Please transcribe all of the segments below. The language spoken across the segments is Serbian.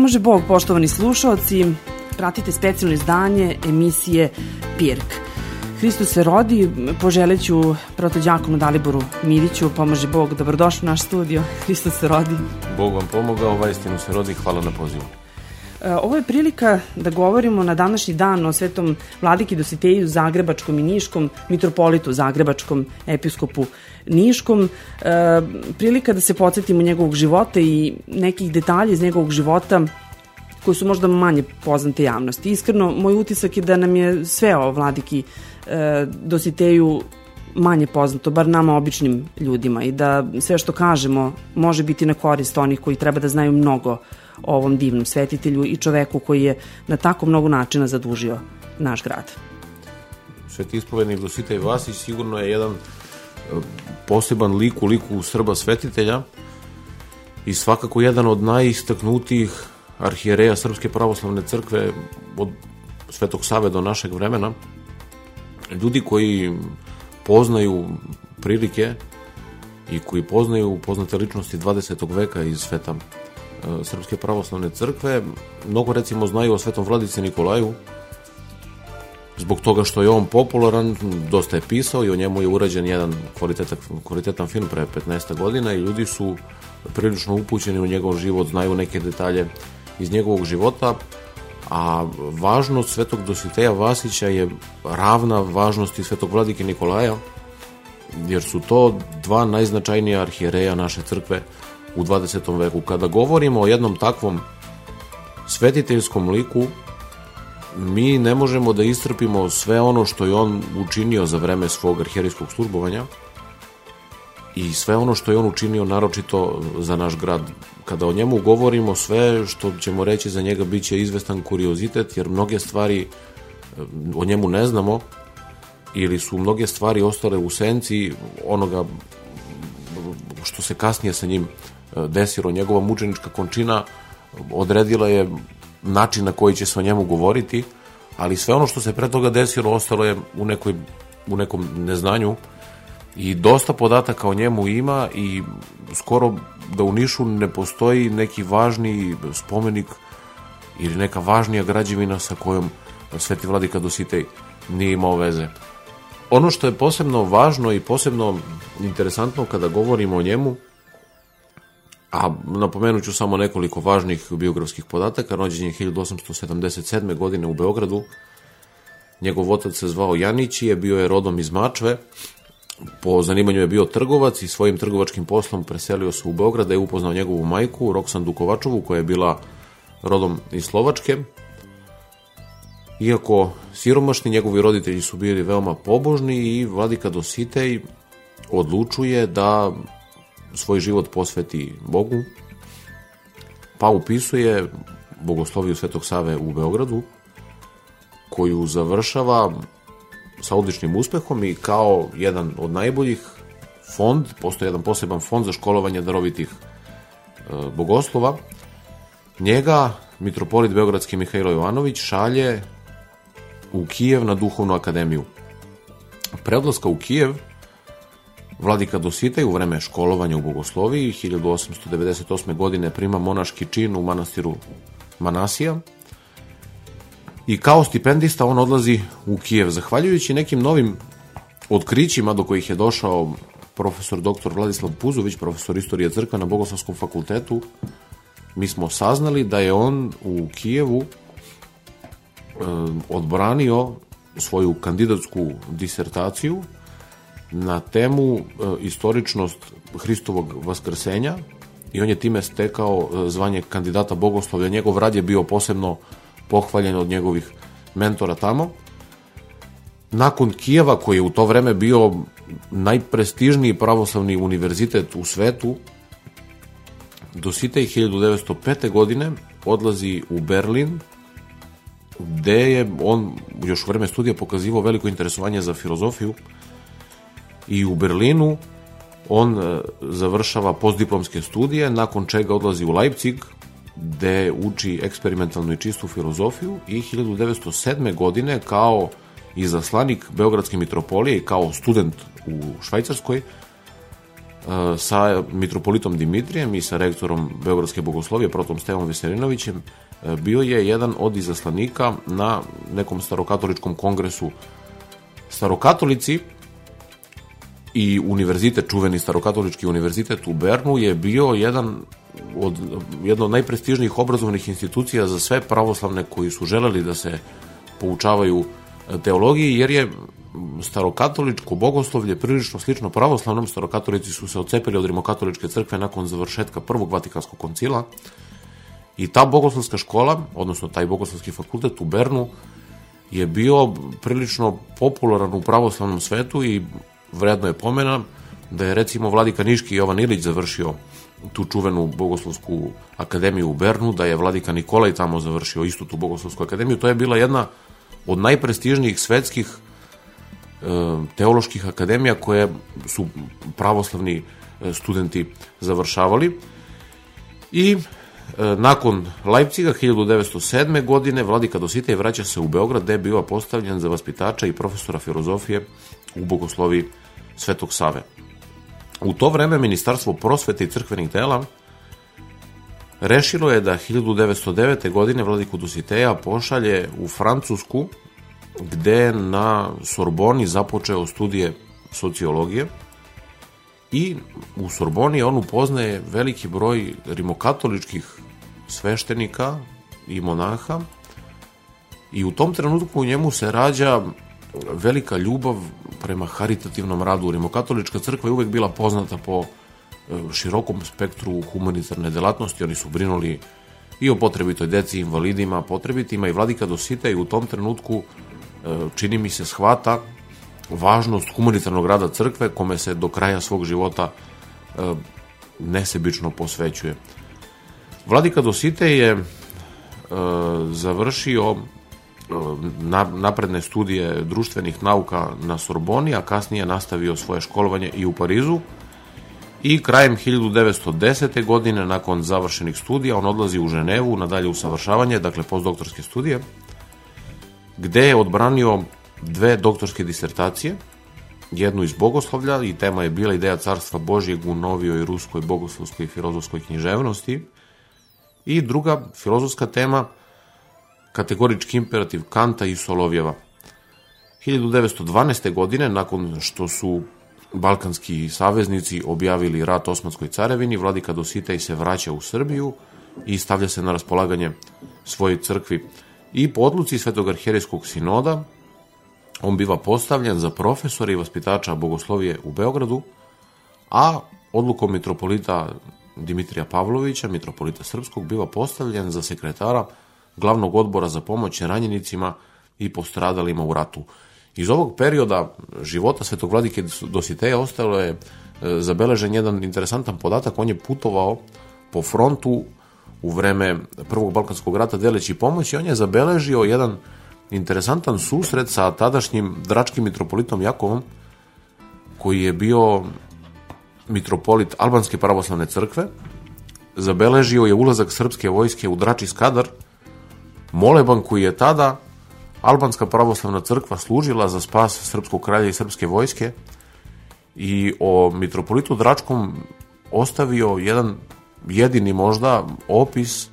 Pomaže Bog, poštovani slušalci, pratite specijalno izdanje emisije Pirk. Hristos se rodi, poželeću protođakonu Daliboru Miriću, pomaže Bog, dobrodošli u naš studio, Hristos se rodi. Bog vam pomogao, vajstinu se rodi, hvala na pozivu. E, ovo je prilika da govorimo na današnji dan o svetom vladiki Dositeju Zagrebačkom i Niškom, mitropolitu Zagrebačkom, episkopu Niškom. E, prilika da se podsjetimo njegovog života i nekih detalja iz njegovog života koji su možda manje poznate javnosti. Iskreno, moj utisak je da nam je sve o vladiki e, Dositeju manje poznato, bar nama običnim ljudima i da sve što kažemo može biti na korist onih koji treba da znaju mnogo o ovom divnom svetitelju i čoveku koji je na tako mnogo načina zadužio naš grad. Sveti ispovednik Dositej Vasić sigurno je jedan poseban lik u liku Srba svetitelja i svakako jedan od najistaknutijih arhijereja Srpske pravoslavne crkve od Svetog Save do našeg vremena. Ljudi koji poznaju prilike i koji poznaju poznate ličnosti 20. veka iz sveta e, Srpske pravoslavne crkve, mnogo recimo znaju o svetom vladici Nikolaju, zbog toga što je on popularan, dosta je pisao i o njemu je urađen jedan kvalitetan, kvalitetan film pre 15 godina i ljudi su prilično upućeni u njegov život, znaju neke detalje iz njegovog života, a važnost svetog Dositeja Vasića je ravna važnosti svetog vladike Nikolaja, jer su to dva najznačajnija arhijereja naše crkve u 20. veku. Kada govorimo o jednom takvom svetiteljskom liku, mi ne možemo da istrpimo sve ono što je on učinio za vreme svog arhijerijskog službovanja i sve ono što je on učinio naročito za naš grad kada o njemu govorimo, sve što ćemo reći za njega biće izvestan kuriozitet, jer mnoge stvari eh, o njemu ne znamo, ili su mnoge stvari ostale u senci onoga što se kasnije sa njim eh, desilo. Njegova mučenička končina odredila je način na koji će se o njemu govoriti, ali sve ono što se pre toga desilo ostalo je u, nekoj, u nekom neznanju i dosta podataka o njemu ima i skoro da u Nišu ne postoji neki važni spomenik ili neka važnija građevina sa kojom Sveti Vladika Dositej nije imao veze. Ono što je posebno važno i posebno interesantno kada govorimo o njemu, a napomenut ću samo nekoliko važnih biografskih podataka, rođen je 1877. godine u Beogradu, njegov otac se zvao Janić i je bio je rodom iz Mačve, po zanimanju je bio trgovac i svojim trgovačkim poslom preselio se u Beograd da je upoznao njegovu majku, Roksandu Kovačovu, koja je bila rodom iz Slovačke. Iako siromašni, njegovi roditelji su bili veoma pobožni i vladika Dositej odlučuje da svoj život posveti Bogu, pa upisuje bogosloviju Svetog Save u Beogradu, koju završava sa odličnim uspehom i kao jedan od najboljih fond, postoji jedan poseban fond za školovanje darovitih e, bogoslova, njega mitropolit Beogradski Mihajlo Jovanović šalje u Kijev na duhovnu akademiju. Predlaska u Kijev Vladika Dositej u vreme školovanja u bogosloviji 1898. godine prima monaški čin u manastiru Manasija, i kao stipendista on odlazi u Kijev. Zahvaljujući nekim novim otkrićima do kojih je došao profesor dr. Vladislav Puzović, profesor istorije crkve na Bogoslavskom fakultetu, mi smo saznali da je on u Kijevu e, odbranio svoju kandidatsku disertaciju na temu e, istoričnost Hristovog vaskrsenja i on je time stekao e, zvanje kandidata bogoslovlja. Njegov rad je bio posebno pohvaljen od njegovih mentora tamo. Nakon Kijeva, koji je u to vreme bio najprestižniji pravoslavni univerzitet u svetu, Dositej 1905. godine odlazi u Berlin, gde je on još vreme studija pokazivao veliko interesovanje za filozofiju i u Berlinu on e, završava postdiplomske studije, nakon čega odlazi u Leipzig, gde uči eksperimentalnu i čistu filozofiju i 1907. godine kao izaslanik Beogradske mitropolije i kao student u Švajcarskoj sa mitropolitom Dimitrijem i sa rektorom Beogradske bogoslovije, protom Stevom Veselinovićem, bio je jedan od izaslanika na nekom starokatoličkom kongresu. Starokatolici i univerzitet, čuveni starokatolički univerzitet u Bernu je bio jedan od, jedna od najprestižnijih obrazovnih institucija za sve pravoslavne koji su želeli da se poučavaju teologiji, jer je starokatoličko bogoslovlje prilično slično pravoslavnom. Starokatolici su se ocepili od rimokatoličke crkve nakon završetka prvog vatikanskog koncila i ta bogoslovska škola, odnosno taj bogoslovski fakultet u Bernu, je bio prilično popularan u pravoslavnom svetu i vredno je pomena da je recimo Vladika Niški Jovan Ilić završio tu čuvenu bogoslovsku akademiju u Bernu, da je Vladika Nikolaj tamo završio istu tu bogoslovsku akademiju. To je bila jedna od najprestižnijih svetskih e, teoloških akademija koje su pravoslavni e, studenti završavali. I e, nakon Leipciga 1907. godine Vladika Dositej vraća se u Beograd gde je bio postavljen za vaspitača i profesora filozofije u bogoslovi Svetog Save. U to vreme Ministarstvo prosvete i crkvenih dela rešilo je da 1909. godine Vladiku Dositeja pošalje u Francusku gde na Sorboni započeo studije sociologije i u Sorboni on upoznaje veliki broj rimokatoličkih sveštenika i monaha i u tom trenutku u njemu se rađa velika ljubav prema haritativnom radu. Rimokatolička crkva je uvek bila poznata po e, širokom spektru humanitarne delatnosti. Oni su brinuli i o potrebitoj deci, invalidima, potrebitima i vladika Dosita i u tom trenutku e, čini mi se shvata važnost humanitarnog rada crkve kome se do kraja svog života e, nesebično posvećuje. Vladika Dosite je završio napredne studije društvenih nauka na Sorboni, a kasnije nastavio svoje školovanje i u Parizu. I krajem 1910. godine, nakon završenih studija, on odlazi u Ženevu na dalje usavršavanje, dakle postdoktorske studije, gde je odbranio dve doktorske disertacije, jednu iz bogoslovlja i tema je bila ideja carstva Božjeg u novijoj ruskoj bogoslovskoj i filozofskoj književnosti i druga filozofska tema – kategorički imperativ Kanta i Solovjeva. 1912. godine, nakon što su balkanski saveznici objavili rat Osmanskoj carevini, vladika Dositej se vraća u Srbiju i stavlja se na raspolaganje svojoj crkvi. I po odluci Svetog arhijerijskog sinoda on biva postavljen za profesora i vaspitača bogoslovije u Beogradu, a odlukom mitropolita Dimitrija Pavlovića, mitropolita Srpskog, biva postavljen za sekretara glavnog odbora za pomoć ranjenicima i postradalima u ratu. Iz ovog perioda života Svetog vladike Dositeja ostalo je e, zabeležen jedan interesantan podatak. On je putovao po frontu u vreme Prvog Balkanskog rata deleći pomoć i on je zabeležio jedan interesantan susret sa tadašnjim dračkim mitropolitom Jakovom, koji je bio mitropolit Albanske pravoslavne crkve, zabeležio je ulazak srpske vojske u Drači Skadar, moleban koji je tada Albanska pravoslavna crkva služila za spas srpskog kralja i srpske vojske i o mitropolitu Dračkom ostavio jedan jedini možda opis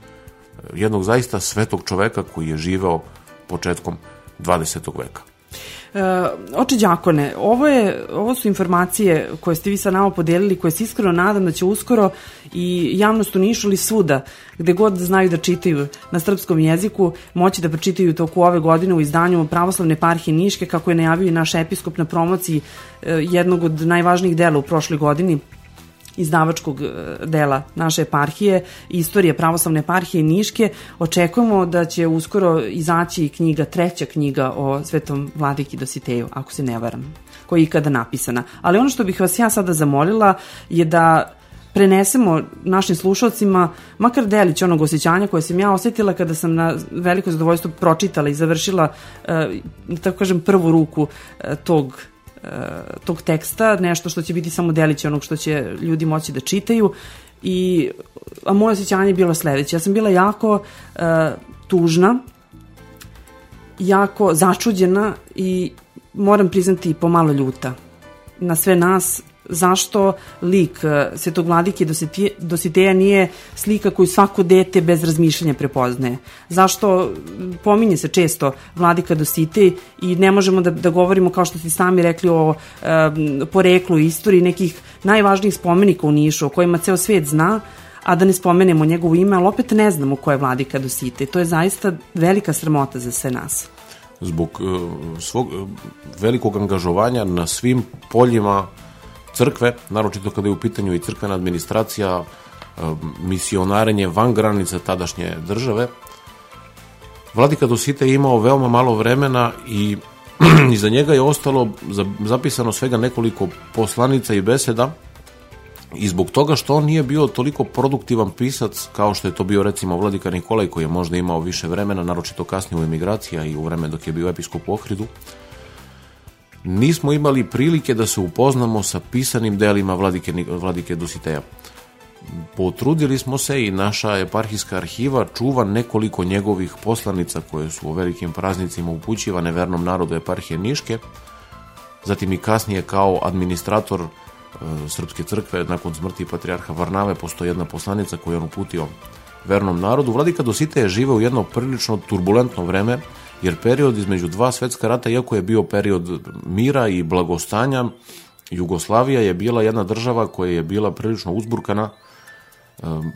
jednog zaista svetog čoveka koji je živeo početkom 20. veka. E, oče Đakone, ovo, je, ovo su informacije koje ste vi sa nama podelili, koje se iskreno nadam da će uskoro i javnost u Nišu ili svuda, gde god znaju da čitaju na srpskom jeziku, moći da pročitaju toku ove godine u izdanju Pravoslavne parhije Niške, kako je najavio i naš episkop na promociji e, jednog od najvažnijih dela u prošloj godini, izdavačkog e, dela naše eparhije, istorije pravoslavne eparhije Niške. Očekujemo da će uskoro izaći knjiga, treća knjiga o svetom vladiki Dositeju, ako se ne varam, koja je ikada napisana. Ali ono što bih vas ja sada zamolila je da prenesemo našim slušalcima makar delić onog osjećanja koje sam ja osetila kada sam na veliko zadovoljstvo pročitala i završila, e, tako kažem, prvu ruku e, tog tog teksta, nešto što će biti samo delić onog što će ljudi moći da čitaju i a moje osjećanje je bilo sledeće. Ja sam bila jako uh, tužna, jako začuđena i moram priznati pomalo ljuta na sve nas zašto lik e, Svetog vladike Dositeja nije slika koju svako dete bez razmišljanja prepoznaje? Zašto pominje se često vladika Dositej i ne možemo da, da govorimo, kao što ste sami rekli, o e, poreklu i istoriji nekih najvažnijih spomenika u Nišu, o kojima ceo svet zna, a da ne spomenemo njegovo ime, ali opet ne znamo ko je vladika Dositej. To je zaista velika sramota za sve nas zbog uh, svog uh, velikog angažovanja na svim poljima crkve, naročito kada je u pitanju i crkvena administracija, misionarenje van granica tadašnje države. Vladika Dosita je imao veoma malo vremena i iza njega je ostalo zapisano svega nekoliko poslanica i beseda i zbog toga što on nije bio toliko produktivan pisac kao što je to bio recimo Vladika Nikolaj koji je možda imao više vremena, naročito kasnije u emigracija i u vreme dok je bio episkop u Ohridu, nismo imali prilike da se upoznamo sa pisanim delima Vladike, Vladike Dositeja. Potrudili smo se i naša eparhijska arhiva čuva nekoliko njegovih poslanica koje su u velikim praznicima upućivane vernom narodu eparhije Niške, zatim i kasnije kao administrator e, Srpske crkve nakon smrti patrijarha Varnave postoji jedna poslanica koju je on uputio vernom narodu. Vladika Dosite je živeo u jedno prilično turbulentno vreme, jer period između dva svetska rata, iako je bio period mira i blagostanja, Jugoslavija je bila jedna država koja je bila prilično uzburkana,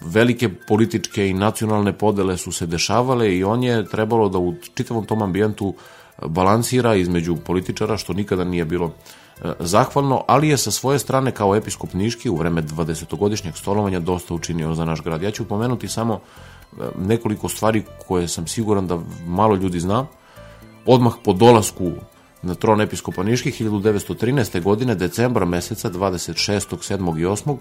velike političke i nacionalne podele su se dešavale i on je trebalo da u čitavom tom ambijentu balansira između političara, što nikada nije bilo e, zahvalno, ali je sa svoje strane kao episkop Niški u vreme 20-godišnjeg stolovanja dosta učinio za naš grad. Ja ću pomenuti samo nekoliko stvari koje sam siguran da malo ljudi zna. Odmah po dolasku na tron episkopa Niških 1913. godine, decembra meseca 26. 7. i 8.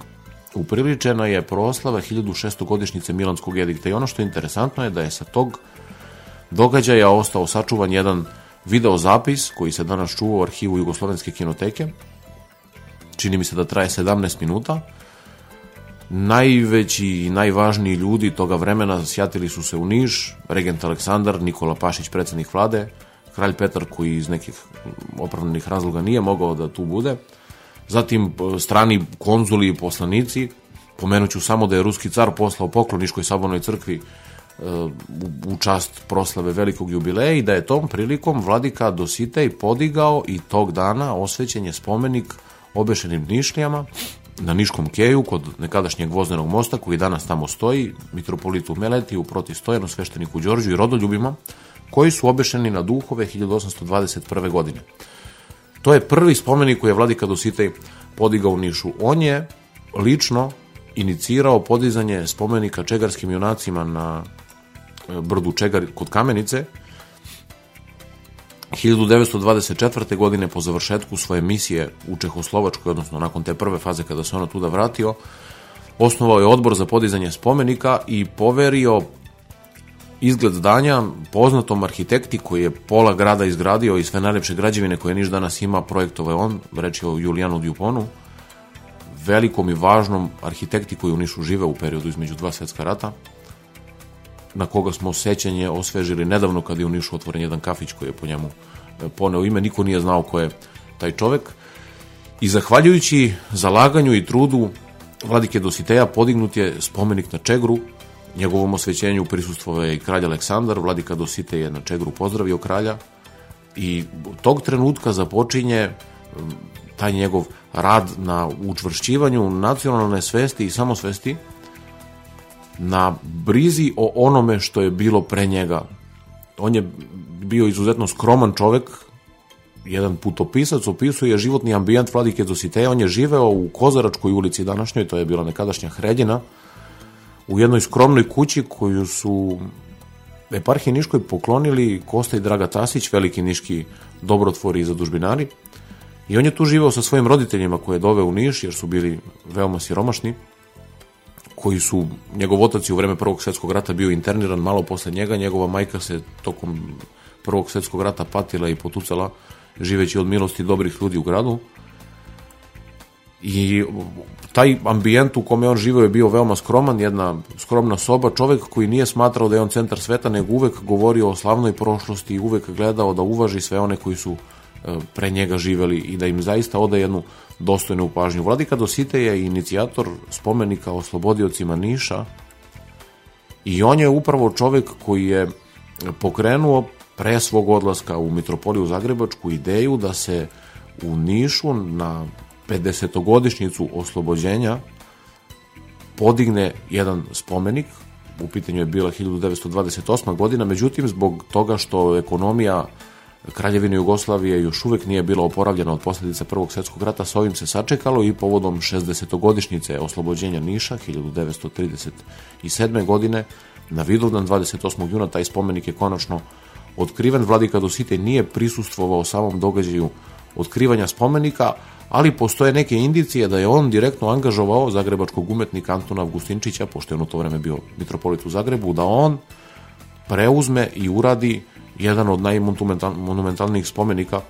upriličena je proslava 1600 godišnjice Milanskog edikta i ono što je interesantno je da je sa tog događaja ostao sačuvan jedan video zapis koji se danas čuva u arhivu Jugoslovenske kinoteke. Čini mi se da traje 17 minuta najveći i najvažniji ljudi toga vremena sjatili su se u Niš, regent Aleksandar, Nikola Pašić, predsednik vlade, kralj Petar koji iz nekih opravdanih razloga nije mogao da tu bude, zatim strani konzuli i poslanici, pomenuću samo da je ruski car poslao poklon Niškoj sabonoj crkvi e, u čast proslave velikog jubileja i da je tom prilikom vladika Dositej podigao i tog dana osvećen je spomenik obešenim Nišlijama na Niškom keju kod nekadašnjeg voznenog mosta koji danas tamo stoji, mitropolitu Meletiju, proti Stojanu, svešteniku Đorđu i rodoljubima, koji su obešeni na duhove 1821. godine. To je prvi spomenik koji je Vladika Dositej podigao u Nišu. On je lično inicirao podizanje spomenika čegarskim junacima na e, brdu Čegar kod Kamenice, 1924. godine po završetku svoje misije u Čehoslovačkoj, odnosno nakon te prve faze kada se ono tuda vratio, osnovao je odbor za podizanje spomenika i poverio izgled zdanja poznatom arhitekti koji je pola grada izgradio i sve najlepše građevine koje Niš danas ima projektove on, reći o Julijanu Djuponu, velikom i važnom arhitekti koji u Nišu žive u periodu između dva svetska rata, na koga smo sećanje osvežili nedavno kada je u Nišu otvoren jedan kafić koji je po njemu e, poneo ime, niko nije znao ko je taj čovek. I zahvaljujući zalaganju i trudu Vladike Dositeja podignut je spomenik na Čegru, njegovom osvećenju prisustvove i kralj Aleksandar, Vladika Dosite je na Čegru pozdravio kralja. I tog trenutka započinje taj njegov rad na učvršćivanju nacionalne svesti i samosvesti na brizi o onome što je bilo pre njega. On je bio izuzetno skroman čovek, jedan putopisac opisuje životni ambijent Vladike Dositeja, on je živeo u Kozaračkoj ulici današnjoj, to je bila nekadašnja Hreljina, u jednoj skromnoj kući koju su eparhiji Niškoj poklonili Kosta i Draga Tasić, veliki niški dobrotvori i zadužbinari, i on je tu živeo sa svojim roditeljima koje je doveo u Niš, jer su bili veoma siromašni, koji su, njegov otac je u vreme Prvog svetskog rata bio interniran malo posle njega, njegova majka se tokom Prvog svetskog rata patila i potucala, živeći od milosti dobrih ljudi u gradu. I taj ambijent u kome on živeo je bio veoma skroman, jedna skromna soba, čovek koji nije smatrao da je on centar sveta, nego uvek govorio o slavnoj prošlosti i uvek gledao da uvaži sve one koji su e, pre njega živeli i da im zaista oda jednu dostojne upažnju. Vladika Dosite je inicijator spomenika oslobodiocima Niša i on je upravo čovek koji je pokrenuo pre svog odlaska u Mitropoliju Zagrebačku ideju da se u Nišu na 50-godišnjicu oslobođenja podigne jedan spomenik, u pitanju je bila 1928. godina, međutim zbog toga što ekonomija Kraljevine Jugoslavije još uvek nije bila oporavljena od posledica Prvog svetskog rata, sa ovim se sačekalo i povodom 60-godišnjice oslobođenja Niša 1937. godine na Vidovdan 28. juna taj spomenik je konačno otkriven. Vladika Dositej nije prisustvovao samom događaju otkrivanja spomenika, ali postoje neke indicije da je on direktno angažovao zagrebačkog umetnika Antona Avgustinčića, pošto je on u to vreme bio mitropolit u Zagrebu, da on preuzme i uradi jedan od najmonumentalnijih spomenika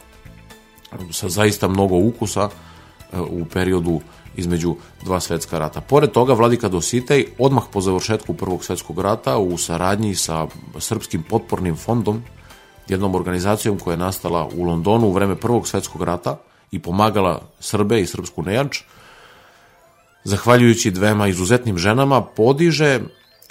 sa zaista mnogo ukusa e, u periodu između dva svetska rata. Pored toga, Vladika Dositej, odmah po završetku Prvog svetskog rata, u saradnji sa Srpskim potpornim fondom, jednom organizacijom koja je nastala u Londonu u vreme Prvog svetskog rata i pomagala Srbe i srpsku nejač, zahvaljujući dvema izuzetnim ženama, podiže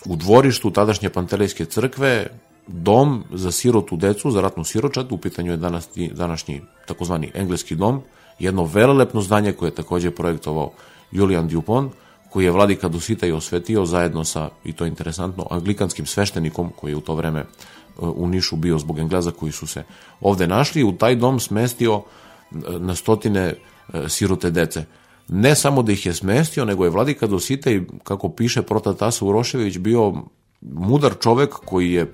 u dvorištu tadašnje Pantelejske crkve dom za sirotu decu, za ratnu siročad, u pitanju je današnji, današnji takozvani engleski dom, jedno velelepno zdanje koje je takođe projektovao Julian Dupont, koji je vladika Dusita i osvetio zajedno sa, i to je interesantno, anglikanskim sveštenikom koji je u to vreme u Nišu bio zbog Engleza koji su se ovde našli, u taj dom smestio uh, na stotine uh, sirote dece. Ne samo da ih je smestio, nego je vladika Dosita i, kako piše Protatasa Urošević, bio mudar čovek koji je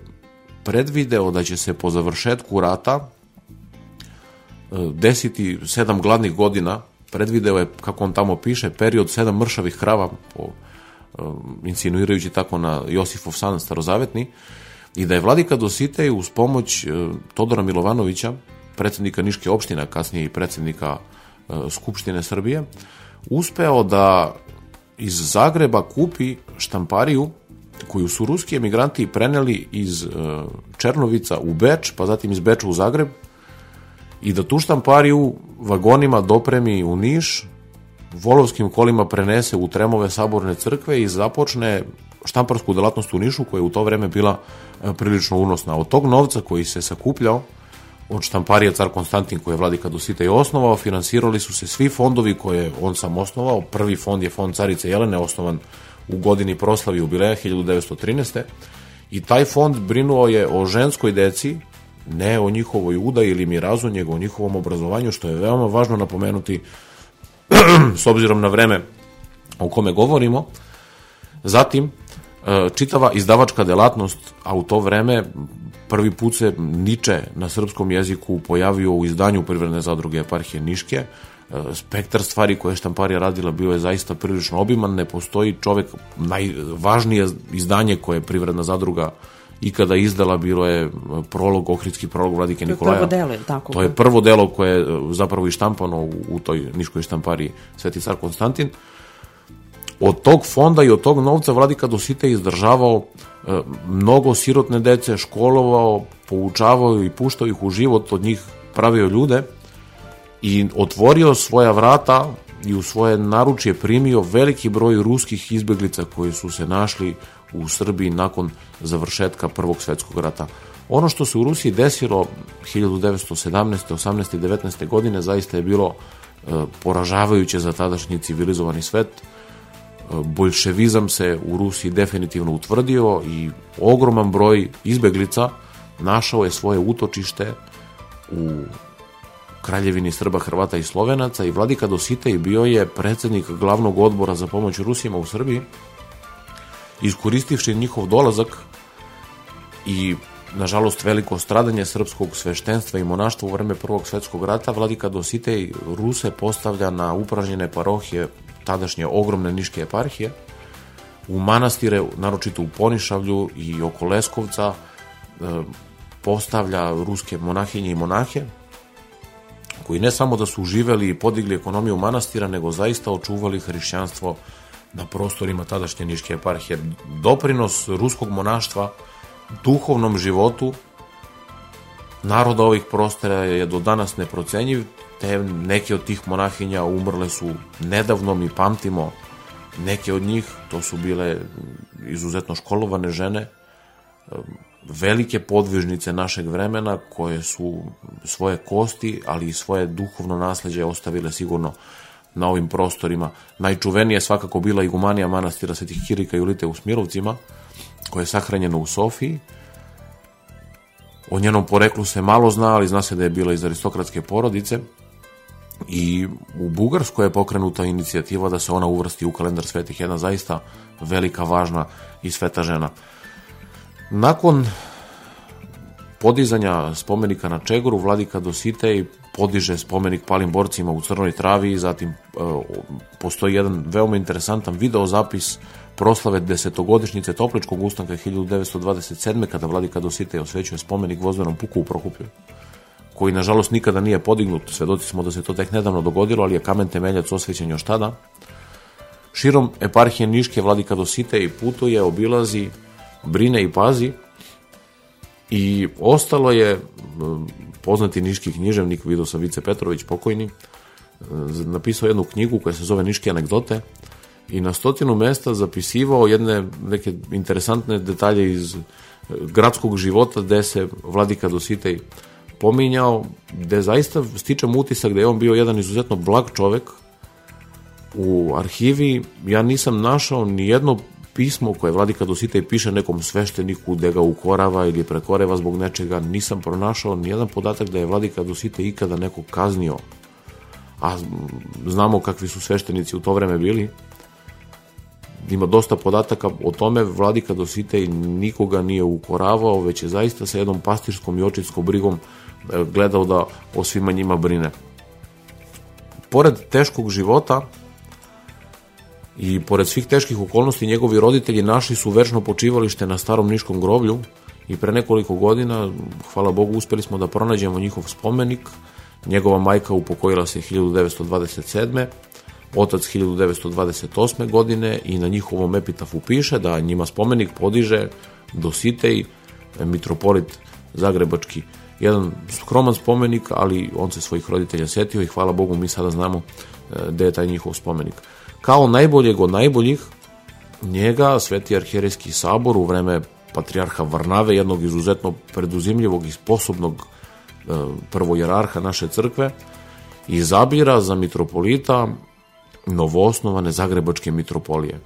predvideo da će se po završetku rata e, desiti sedam gladnih godina, predvideo je, kako on tamo piše, period sedam mršavih krava, po, e, insinuirajući tako na Josifov san starozavetni, i da je vladika Dositej uz pomoć e, Todora Milovanovića, predsednika Niške opštine, kasnije i predsednika Skupštine Srbije, uspeo da iz Zagreba kupi štampariju koju su ruski emigranti preneli iz uh, Černovica u Beč, pa zatim iz Beča u Zagreb i da tu štampariju vagonima dopremi u Niš, volovskim kolima prenese u tremove saborne crkve i započne štamparsku delatnost u Nišu koja je u to vreme bila uh, prilično unosna. Od tog novca koji se sakupljao od štamparija car Konstantin koji je vladika Dosita i osnovao, finansirali su se svi fondovi koje on sam osnovao. Prvi fond je fond carice Jelene, osnovan u godini proslavi jubileja 1913. I taj fond brinuo je o ženskoj deci, ne o njihovoj udaji ili mirazu, nego o njihovom obrazovanju, što je veoma važno napomenuti s obzirom na vreme o kome govorimo. Zatim, e, čitava izdavačka delatnost, a u to vreme prvi put se Niče na srpskom jeziku pojavio u izdanju Privredne zadruge eparhije Niške, spektar stvari koje je štamparija radila bio je zaista prilično obiman, ne postoji čovek, najvažnije izdanje koje je privredna zadruga ikada izdala bilo je prolog, ohridski prolog Vladike Nikolaja. To je prvo delo, tako? To je prvo delo koje je zapravo i štampano u, u toj niškoj štampariji Sveti car Konstantin. Od tog fonda i od tog novca Vladika Dosite izdržavao e, mnogo sirotne dece, školovao, poučavao i puštao ih u život, od njih pravio ljude i otvorio svoja vrata i u svoje naručje primio veliki broj ruskih izbeglica koji su se našli u Srbiji nakon završetka Prvog svetskog rata. Ono što se u Rusiji desilo 1917. 18. i 19. godine zaista je bilo e, poražavajuće za tadašnji civilizovani svet. E, bolševizam se u Rusiji definitivno utvrdio i ogroman broj izbeglica našao je svoje utočište u Kraljevini Srba, Hrvata i Slovenaca i Vladika Dositej bio je predsednik glavnog odbora za pomoć Rusima u Srbiji, iskoristivši njihov dolazak i nažalost veliko stradanje srpskog sveštenstva i monaštva u vreme Prvog svetskog rata, Vladika Dositej Ruse postavlja na upražnjene parohije tadašnje ogromne niške eparhije, u manastire, naročito u Ponišavlju i oko Leskovca, e, postavlja ruske monahinje i monahe, koji ne samo da su uživali i podigli ekonomiju manastira, nego zaista očuvali hrišćanstvo na prostorima tadašnje Niške eparhije. Doprinos ruskog monaštva duhovnom životu naroda ovih prostora je do danas neprocenjiv. te neke od tih monahinja umrle su nedavno, mi pamtimo neke od njih, to su bile izuzetno školovane žene, velike podvižnice našeg vremena koje su svoje kosti, ali i svoje duhovno nasleđe ostavile sigurno na ovim prostorima. Najčuvenije je svakako bila igumanija manastira Svetih Kirika i Julite u Smirovcima, koja je sahranjena u Sofiji. O njenom poreklu se malo zna, ali zna se da je bila iz aristokratske porodice. I u Bugarskoj je pokrenuta inicijativa da se ona uvrsti u kalendar svetih, jedna zaista velika, važna i sveta žena. Nakon podizanja spomenika na Čegoru, Vladika Dositej podiže spomenik palim borcima u Crnoj travi i zatim e, postoji jedan veoma interesantan videozapis proslave desetogodišnjice Topličkog ustanka 1927. kada Vladika Dositej osvećuje spomenik vozvenom puku u Prokuplju koji nažalost nikada nije podignut, svedoci smo da se to tek nedavno dogodilo, ali je kamen temeljac osvećen još tada. Širom eparhije Niške Vladika Dositej putuje, obilazi, brine i pazi. I ostalo je poznati niški književnik, vidio sam Vice Petrović, pokojni, napisao jednu knjigu koja se zove Niške anegdote i na stotinu mesta zapisivao jedne neke interesantne detalje iz gradskog života gde se Vladika Dositej pominjao, gde zaista stičem utisak da je on bio jedan izuzetno blag čovek u arhivi, ja nisam našao ni jedno pismo koje Vladika Dositej piše nekom svešteniku da ga ukorava ili prekoreva zbog nečega, nisam pronašao ni jedan podatak da je Vladika Dositej ikada neko kaznio. A znamo kakvi su sveštenici u to vreme bili. Ima dosta podataka o tome, Vladika Dositej nikoga nije ukoravao, već je zaista sa jednom pastirskom i očitskom brigom e, gledao da o svima njima brine. Pored teškog života, i pored svih teških okolnosti njegovi roditelji našli su večno počivalište na starom niškom groblju i pre nekoliko godina, hvala Bogu, uspeli smo da pronađemo njihov spomenik. Njegova majka upokojila se 1927. Otac 1928. godine i na njihovom epitafu piše da njima spomenik podiže Dositej, mitropolit Zagrebački. Jedan skroman spomenik, ali on se svojih roditelja setio i hvala Bogu mi sada znamo e, gde je taj njihov spomenik kao najboljeg od najboljih, njega Sveti arhijerejski sabor u vreme patrijarha Varnave, jednog izuzetno preduzimljivog i sposobnog e, prvojerarha naše crkve, izabira za mitropolita novoosnovane Zagrebačke mitropolije.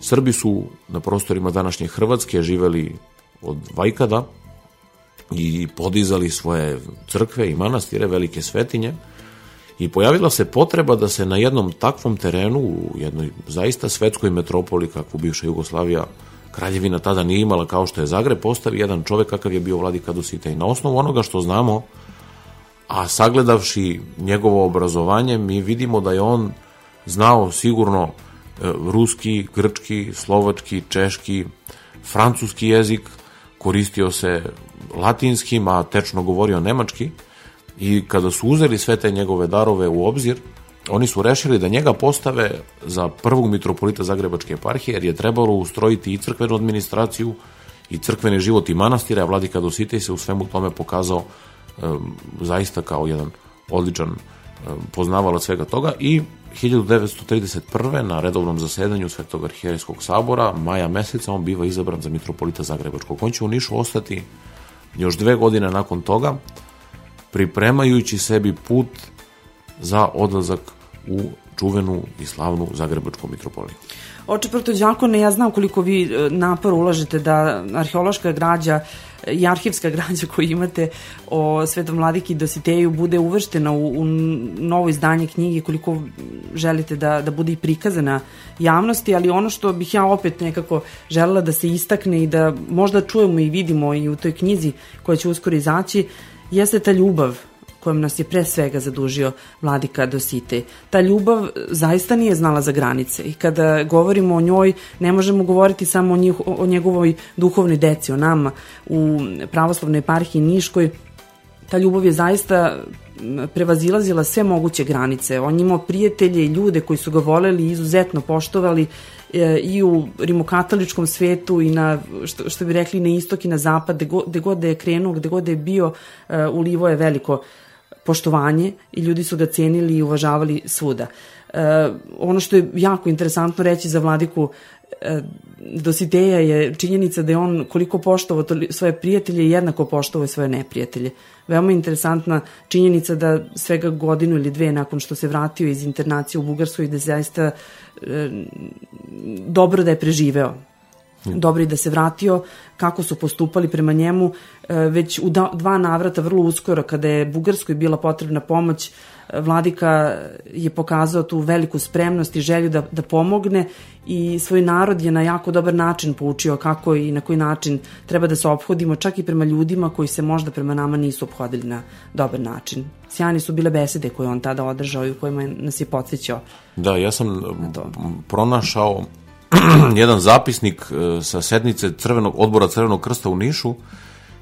Srbi su na prostorima današnje Hrvatske živeli od vajkada i podizali svoje crkve i manastire, velike svetinje, i pojavila se potreba da se na jednom takvom terenu, u jednoj zaista svetskoj metropoli kakvu bivša Jugoslavija kraljevina tada nije imala kao što je Zagreb, postavi jedan čovek kakav je bio Vladika Dositej. Na osnovu onoga što znamo, a sagledavši njegovo obrazovanje, mi vidimo da je on znao sigurno e, ruski, grčki, slovački, češki, francuski jezik, koristio se latinskim, a tečno govorio nemački, I kada su uzeli sve te njegove darove u obzir, oni su rešili da njega postave za prvog mitropolita Zagrebačke eparhije, jer je trebalo ustrojiti i crkvenu administraciju i crkveni život i manastira, a vladika Dositej se u svemu tome pokazao um, zaista kao jedan odličan um, poznavalac svega toga i 1931. na redovnom zasedanju Svetog arhijerijskog sabora, maja meseca, on biva izabran za mitropolita Zagrebačkog. On će u Nišu ostati još dve godine nakon toga, pripremajući sebi put za odlazak u čuvenu i slavnu Zagrebačku mitropoliju. Oče Protođakone, ja znam koliko vi e, napor ulažete da arheološka građa i arhivska građa koju imate o Svetom Vladiki Dositeju bude uvrštena u, u novo izdanje knjige, koliko želite da, da bude i prikazana javnosti, ali ono što bih ja opet nekako želela da se istakne i da možda čujemo i vidimo i u toj knjizi koja će uskoro izaći, jeste ta ljubav kojom nas je pre svega zadužio vladika Dosite. Ta ljubav zaista nije znala za granice i kada govorimo o njoj ne možemo govoriti samo o, njih, o njegovoj duhovnoj deci, o nama u pravoslavnoj eparhiji Niškoj. Ta ljubav je zaista prevazilazila sve moguće granice. On imao prijatelje i ljude koji su ga voleli i izuzetno poštovali e, i u rimokatoličkom svetu i na, što, što bi rekli, na istok i na zapad, gde god, gde god da je krenuo, gde god da je bio, e, ulivo je veliko poštovanje i ljudi su ga cenili i uvažavali svuda. E, ono što je jako interesantno reći za vladiku Dositeja je činjenica da je on koliko poštovao svoje prijatelje jednako poštovao svoje neprijatelje. Veoma interesantna činjenica da svega godinu ili dve nakon što se vratio iz internacije u Bugarskoj da je zaista e, dobro da je preživeo dobro i da se vratio, kako su postupali prema njemu, e, već u dva navrata vrlo uskoro kada je Bugarskoj bila potrebna pomoć, Vladika je pokazao tu veliku spremnost i želju da, da pomogne i svoj narod je na jako dobar način poučio kako i na koji način treba da se obhodimo, čak i prema ljudima koji se možda prema nama nisu obhodili na dobar način. Sjajne su bile besede koje on tada održao i u kojima nas je podsjećao. Da, ja sam pronašao jedan zapisnik e, sa sednice Crvenog odbora Crvenog krsta u Nišu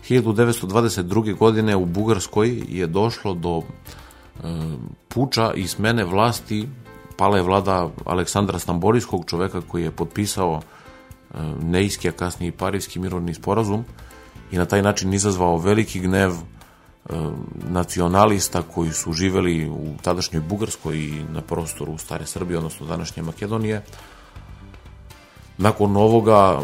1922. godine u Bugarskoj je došlo do puča i smene vlasti pala je vlada Aleksandra Stamborijskog čoveka koji je potpisao e, Nejski, a kasnije i Parijski mirovni sporazum i na taj način izazvao veliki gnev nacionalista koji su živeli u tadašnjoj Bugarskoj i na prostoru Stare Srbije, odnosno današnje Makedonije, Nakon ovoga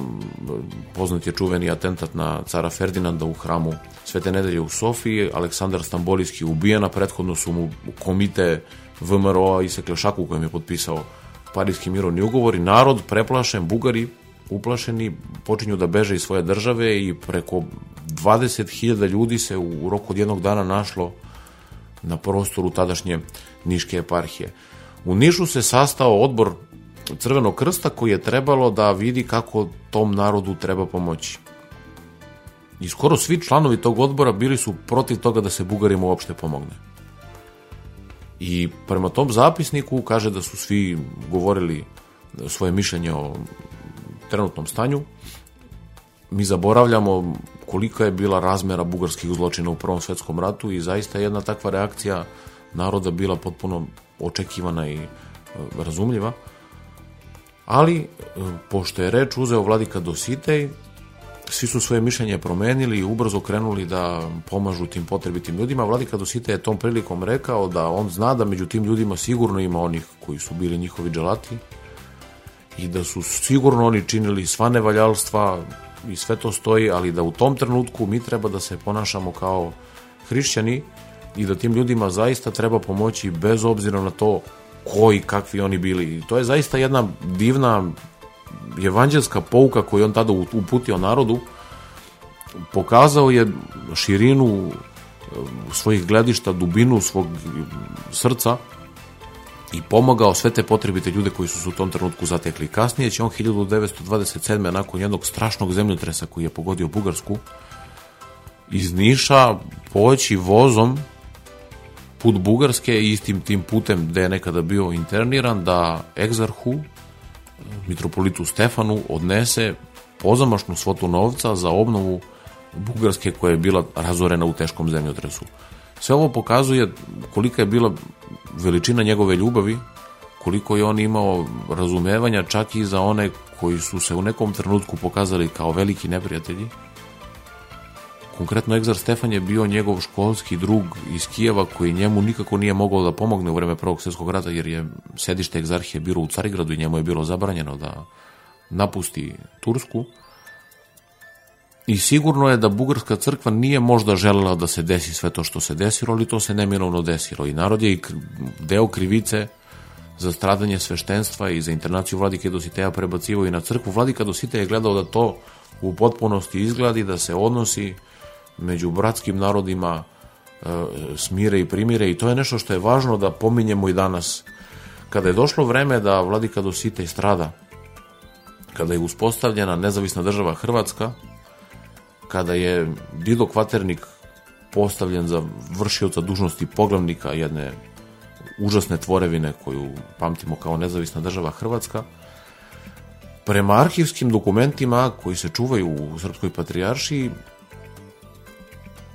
poznat je čuveni atentat na cara Ferdinanda u hramu Svete nedelje u Sofiji, Aleksandar Stambolijski ubijen, a prethodno su mu komite VMRO-a isekle šaku u kojem je potpisao Parijski mirovni ugovor i narod preplašen, Bugari uplašeni, počinju da beže iz svoje države i preko 20.000 ljudi se u roku od jednog dana našlo na prostoru tadašnje Niške eparhije. U Nišu se sastao odbor Crvenog krsta koji je trebalo da vidi kako tom narodu treba pomoći. I skoro svi članovi tog odbora bili su protiv toga da se Bugarima uopšte pomogne. I prema tom zapisniku kaže da su svi govorili svoje mišljenje o trenutnom stanju. Mi zaboravljamo kolika je bila razmera bugarskih zločina u Prvom svetskom ratu i zaista jedna takva reakcija naroda bila potpuno očekivana i e, razumljiva ali e, pošto je reč uzeo vladika Dositej, svi su svoje mišljenje promenili i ubrzo krenuli da pomažu tim potrebitim ljudima. Vladika Dositej je tom prilikom rekao da on zna da među tim ljudima sigurno ima onih koji su bili njihovi dželati i da su sigurno oni činili sva nevaljalstva i sve to stoji, ali da u tom trenutku mi treba da se ponašamo kao hrišćani i da tim ljudima zaista treba pomoći bez obzira na to koji, kakvi oni bili. I to je zaista jedna divna evanđelska pouka koju on tada uputio narodu. Pokazao je širinu e, svojih gledišta, dubinu svog srca i pomogao sve te potrebite ljude koji su se u tom trenutku zatekli. Kasnije će on 1927. nakon jednog strašnog zemljotresa koji je pogodio Bugarsku iz Niša poći vozom put Bugarske i istim tim putem gde je nekada bio interniran da egzarhu, mitropolitu Stefanu, odnese pozamašnu svotu novca za obnovu Bugarske koja je bila razorena u teškom zemljotresu. Sve ovo pokazuje kolika je bila veličina njegove ljubavi, koliko je on imao razumevanja čak i za one koji su se u nekom trenutku pokazali kao veliki neprijatelji, Konkretno Egzar Stefan je bio njegov školski drug iz Kijeva koji njemu nikako nije mogao da pomogne u vreme Prvog svjetskog rata jer je sedište egzarhije bilo u Carigradu i njemu je bilo zabranjeno da napusti Tursku. I sigurno je da Bugarska crkva nije možda želela da se desi sve to što se desilo, ali to se neminovno desilo. I narod je i deo krivice za stradanje sveštenstva i za internaciju vladike Dositeja prebacivo i na crkvu. Vladika Dositeja je gledao da to u potpunosti izgladi, da se odnosi među bratskim narodima e, smire i primire i to je nešto što je važno da pominjemo i danas. Kada je došlo vreme da vladika Dositej strada, kada je uspostavljena nezavisna država Hrvatska, kada je Dido Kvaternik postavljen za vršioca dužnosti poglavnika jedne užasne tvorevine koju pamtimo kao nezavisna država Hrvatska, prema arhivskim dokumentima koji se čuvaju u Srpskoj patrijaršiji,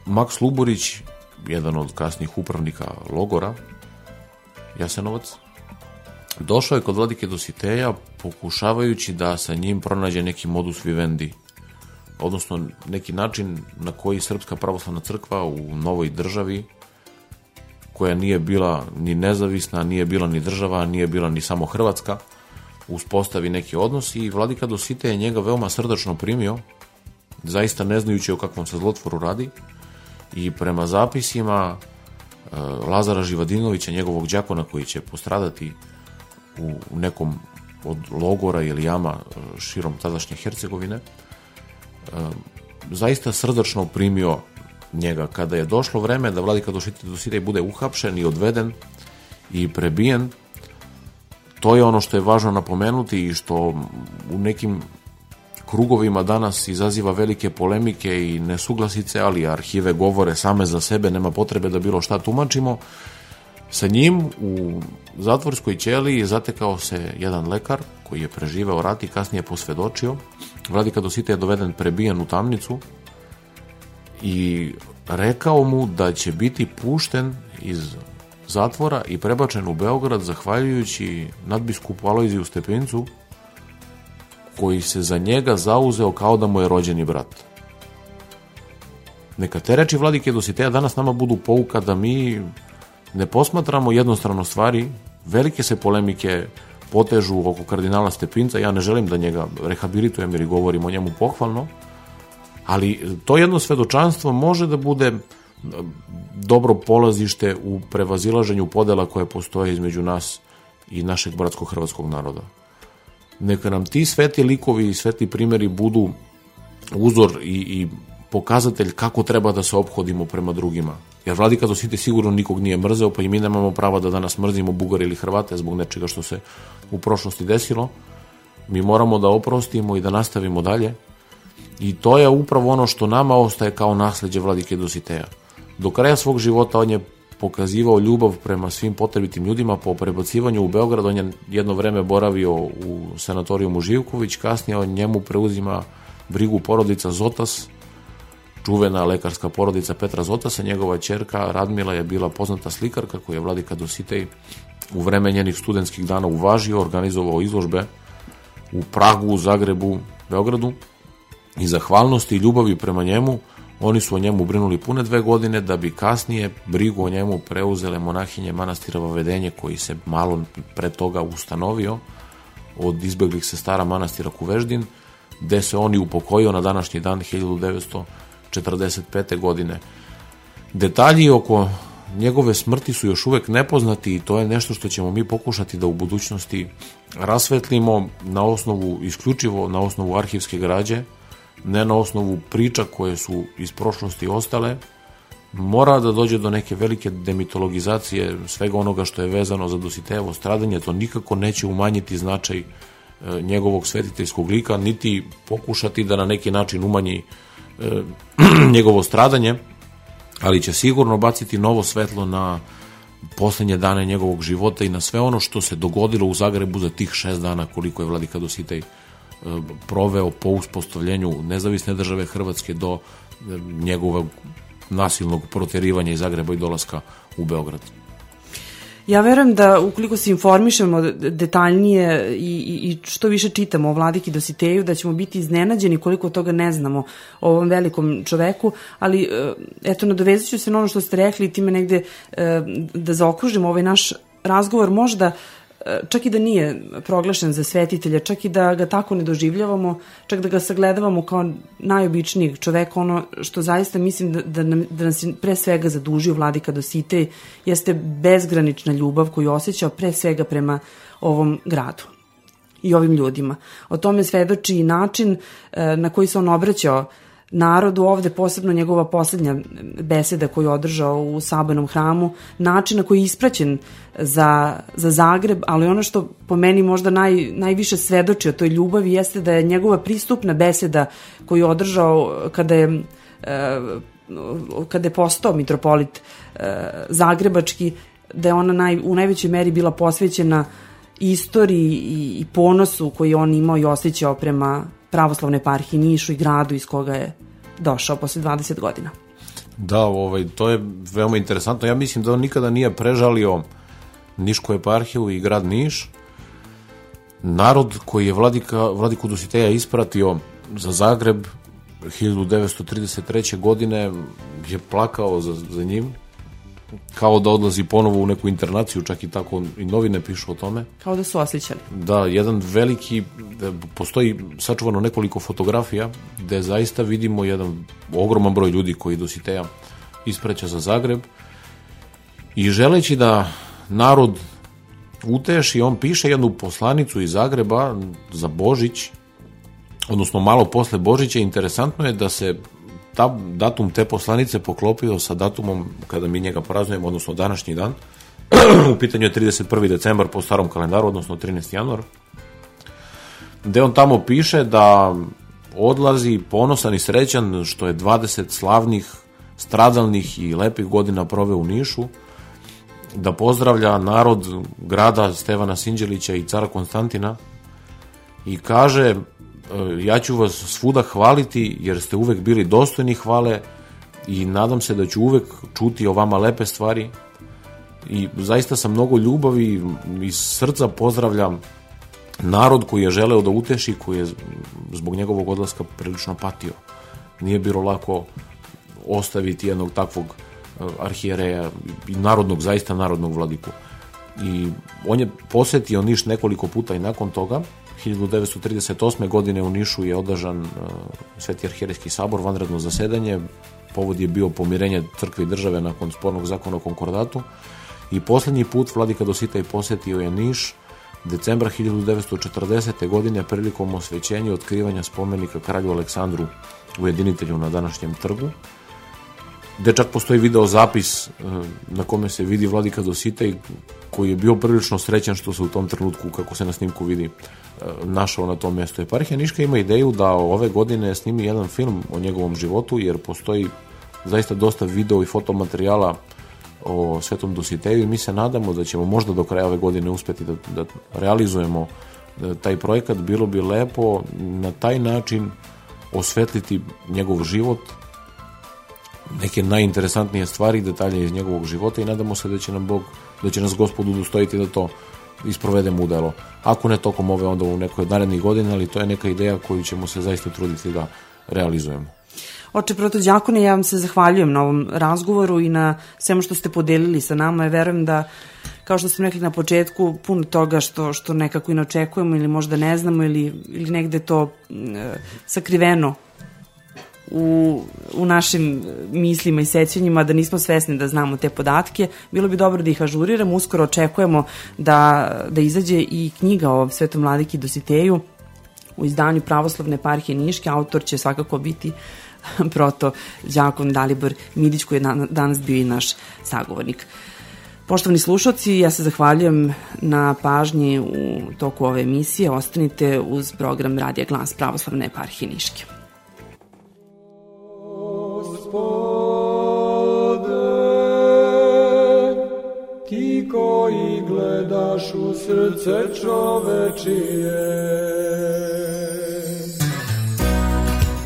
Max Luborić, jedan od kasnih upravnika logora, Jasenovac, došao je kod vladike Dositeja pokušavajući da sa njim pronađe neki modus vivendi, odnosno neki način na koji Srpska pravoslavna crkva u novoj državi koja nije bila ni nezavisna, nije bila ni država, nije bila ni samo Hrvatska, uspostavi neki odnos i vladika Dosite je njega veoma srdačno primio, zaista ne znajući o kakvom se zlotvoru radi i prema zapisima e, Lazara Živadinovića, njegovog đakona koji će postradati u nekom od logora ili jama e, širom tadašnje Hercegovine, e, zaista srdačno primio njega. Kada je došlo vreme da vladika Dositej bude uhapšen i odveden i prebijen, to je ono što je važno napomenuti i što u nekim krugovima danas izaziva velike polemike i nesuglasice, ali arhive govore same za sebe, nema potrebe da bilo šta tumačimo. Sa njim u zatvorskoj ćeli zatekao se jedan lekar koji je preživeo rat i kasnije posvedočio. Vladika Dosite je doveden prebijen u tamnicu i rekao mu da će biti pušten iz zatvora i prebačen u Beograd zahvaljujući nadbiskupu Alojziju Stepincu koji se za njega zauzeo kao da mu je rođeni brat. Neka te reči vladike Dositeja danas nama budu pouka da mi ne posmatramo jednostrano stvari, velike se polemike potežu oko kardinala Stepinca, ja ne želim da njega rehabilitujem jer govorim o njemu pohvalno, ali to jedno svedočanstvo može da bude dobro polazište u prevazilaženju podela koje postoje između nas i našeg bratskog hrvatskog naroda. Neka nam ti sveti likovi i sveti primjeri budu uzor i, i pokazatelj kako treba da se obhodimo prema drugima. Jer Vladika Dosite sigurno nikog nije mrzeo, pa i mi nemamo prava da danas mrzimo Bugare ili Hrvate zbog nečega što se u prošlosti desilo. Mi moramo da oprostimo i da nastavimo dalje. I to je upravo ono što nama ostaje kao nasledđe Vladike Dositeja. Do kraja svog života on je pokazivao ljubav prema svim potrebitim ljudima. Po prebacivanju u Beograd, on je jedno vreme boravio u sanatorijumu Živković, kasnije on njemu preuzima brigu porodica Zotas, čuvena lekarska porodica Petra Zotasa, njegova čerka Radmila je bila poznata slikarka koju je Vladika Dositej u vreme njenih studentskih dana uvažio, organizovao izložbe u Pragu, Zagrebu, Beogradu. I zahvalnosti i ljubavi prema njemu oni su o njemu brinuli pune dve godine da bi kasnije brigu o njemu preuzele monahinje manastira Vavedenje koji se malo pre toga ustanovio od izbeglih sestara manastira Kuveždin gde se oni upokojio na današnji dan 1945. godine. Detalji oko njegove smrti su još uvek nepoznati i to je nešto što ćemo mi pokušati da u budućnosti rasvetlimo na osnovu, isključivo na osnovu arhivske građe, ne na osnovu priča koje su iz prošlosti ostale, mora da dođe do neke velike demitologizacije svega onoga što je vezano za Dositejevo stradanje, to nikako neće umanjiti značaj e, njegovog svetiteljskog lika, niti pokušati da na neki način umanji e, njegovo stradanje, ali će sigurno baciti novo svetlo na poslednje dane njegovog života i na sve ono što se dogodilo u Zagrebu za tih šest dana koliko je Vladika Dositej proveo po uspostavljenju nezavisne države Hrvatske do e, njegovog nasilnog proterivanja iz Zagreba i dolaska u Beograd. Ja verujem da ukoliko se informišemo detaljnije i, i, i što više čitamo o Vladiki Dositeju, da ćemo biti iznenađeni koliko toga ne znamo o ovom velikom čoveku, ali e, eto, nadovezat ću se na ono što ste rekli i time negde e, da zaokružimo ovaj naš razgovor, možda čak i da nije proglašen za svetitelja, čak i da ga tako ne doživljavamo, čak da ga sagledavamo kao najobičnijeg čoveka, ono što zaista mislim da, da, nam, da nas pre svega zadužio vladika Dosite, jeste bezgranična ljubav koju osjećao pre svega prema ovom gradu i ovim ljudima. O tome svedoči i način e, na koji se on obraćao narodu ovde, posebno njegova poslednja beseda koju je održao u Sabanom hramu, način na koji je ispraćen za, za Zagreb, ali ono što po meni možda naj, najviše svedoči o toj ljubavi jeste da je njegova pristupna beseda koju je održao kada je e, kada je postao mitropolit e, Zagrebački, da je ona naj, u najvećoj meri bila posvećena istoriji i, i ponosu koji on imao i osjećao prema pravoslavne eparhiji Nišu i gradu iz koga je došao posle 20 godina. Da, ovaj, to je veoma interesantno. Ja mislim da on nikada nije prežalio Nišku eparhiju i grad Niš. Narod koji je vladika, vladiku Dositeja ispratio za Zagreb 1933. godine je plakao za, za njim kao da odlazi ponovo u neku internaciju, čak i tako i novine pišu o tome. Kao da su osjećali. Da, jedan veliki, da postoji sačuvano nekoliko fotografija gde zaista vidimo jedan ogroman broj ljudi koji Dositeja ispreća za Zagreb i želeći da narod uteši, on piše jednu poslanicu iz Zagreba za Božić, odnosno malo posle Božića, interesantno je da se ta, datum te poslanice poklopio sa datumom kada mi njega praznujemo, odnosno današnji dan. u pitanju je 31. decembar po starom kalendaru, odnosno 13. januar, gde on tamo piše da odlazi ponosan i srećan što je 20 slavnih, stradalnih i lepih godina prove u Nišu, da pozdravlja narod grada Stevana Sinđelića i cara Konstantina i kaže ja ću vas svuda hvaliti jer ste uvek bili dostojni hvale i nadam se da ću uvek čuti o vama lepe stvari i zaista sa mnogo ljubavi iz srca pozdravljam narod koji je želeo da uteši, koji je zbog njegovog odlaska prilično patio. Nije bilo lako ostaviti jednog takvog e, arhijereja i narodnog, zaista narodnog vladiku. I on je posetio Niš nekoliko puta i nakon toga, 1938. godine u Nišu je održan uh, Sveti arhijerejski sabor, vanredno zasedanje. Povod je bio pomirenje crkve i države nakon spornog zakona o konkordatu. I poslednji put Vladika Dositej posetio je Niš decembra 1940. godine prilikom osvećenja otkrivanja spomenika kralju Aleksandru ujedinitelju na današnjem trgu gde čak postoji video zapis uh, na kome se vidi Vladika Dositej koji je bio prilično srećan što se u tom trenutku, kako se na snimku vidi, našao na tom mjestu. Eparhija Niška ima ideju da ove godine snimi jedan film o njegovom životu, jer postoji zaista dosta video i fotomaterijala o Svetom Dositeju i mi se nadamo da ćemo možda do kraja ove godine uspeti da, da realizujemo e, taj projekat. Bilo bi lepo na taj način osvetliti njegov život, neke najinteresantnije stvari, detalje iz njegovog života i nadamo se da će nam Bog, da će nas Gospod udostojiti da to isprovedemo u delo. Ako ne tokom ove, onda u nekoj od narednih godina, ali to je neka ideja koju ćemo se zaista truditi da realizujemo. Oče Proto Đakone, ja vam se zahvaljujem na ovom razgovoru i na svemu što ste podelili sa nama. Ja verujem da, kao što sam rekli na početku, puno toga što, što nekako i ne očekujemo ili možda ne znamo ili, ili negde to e, sakriveno u, u našim mislima i sećanjima da nismo svesni da znamo te podatke. Bilo bi dobro da ih ažuriramo. Uskoro očekujemo da, da izađe i knjiga o Svetom Vladiki Dositeju u izdanju Pravoslavne parhije Niške. Autor će svakako biti proto Đakon Dalibor Midić koji je danas bio i naš sagovornik. Poštovani slušalci, ja se zahvaljujem na pažnji u toku ove emisije. Ostanite uz program Radija Glas Pravoslavne eparhije Niške. Koji gledaš u srce čovečije.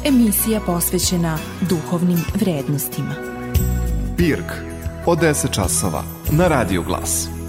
Emisija posvećena duhovnim vrednostima. Pirk od 10 časova na Radio Glas.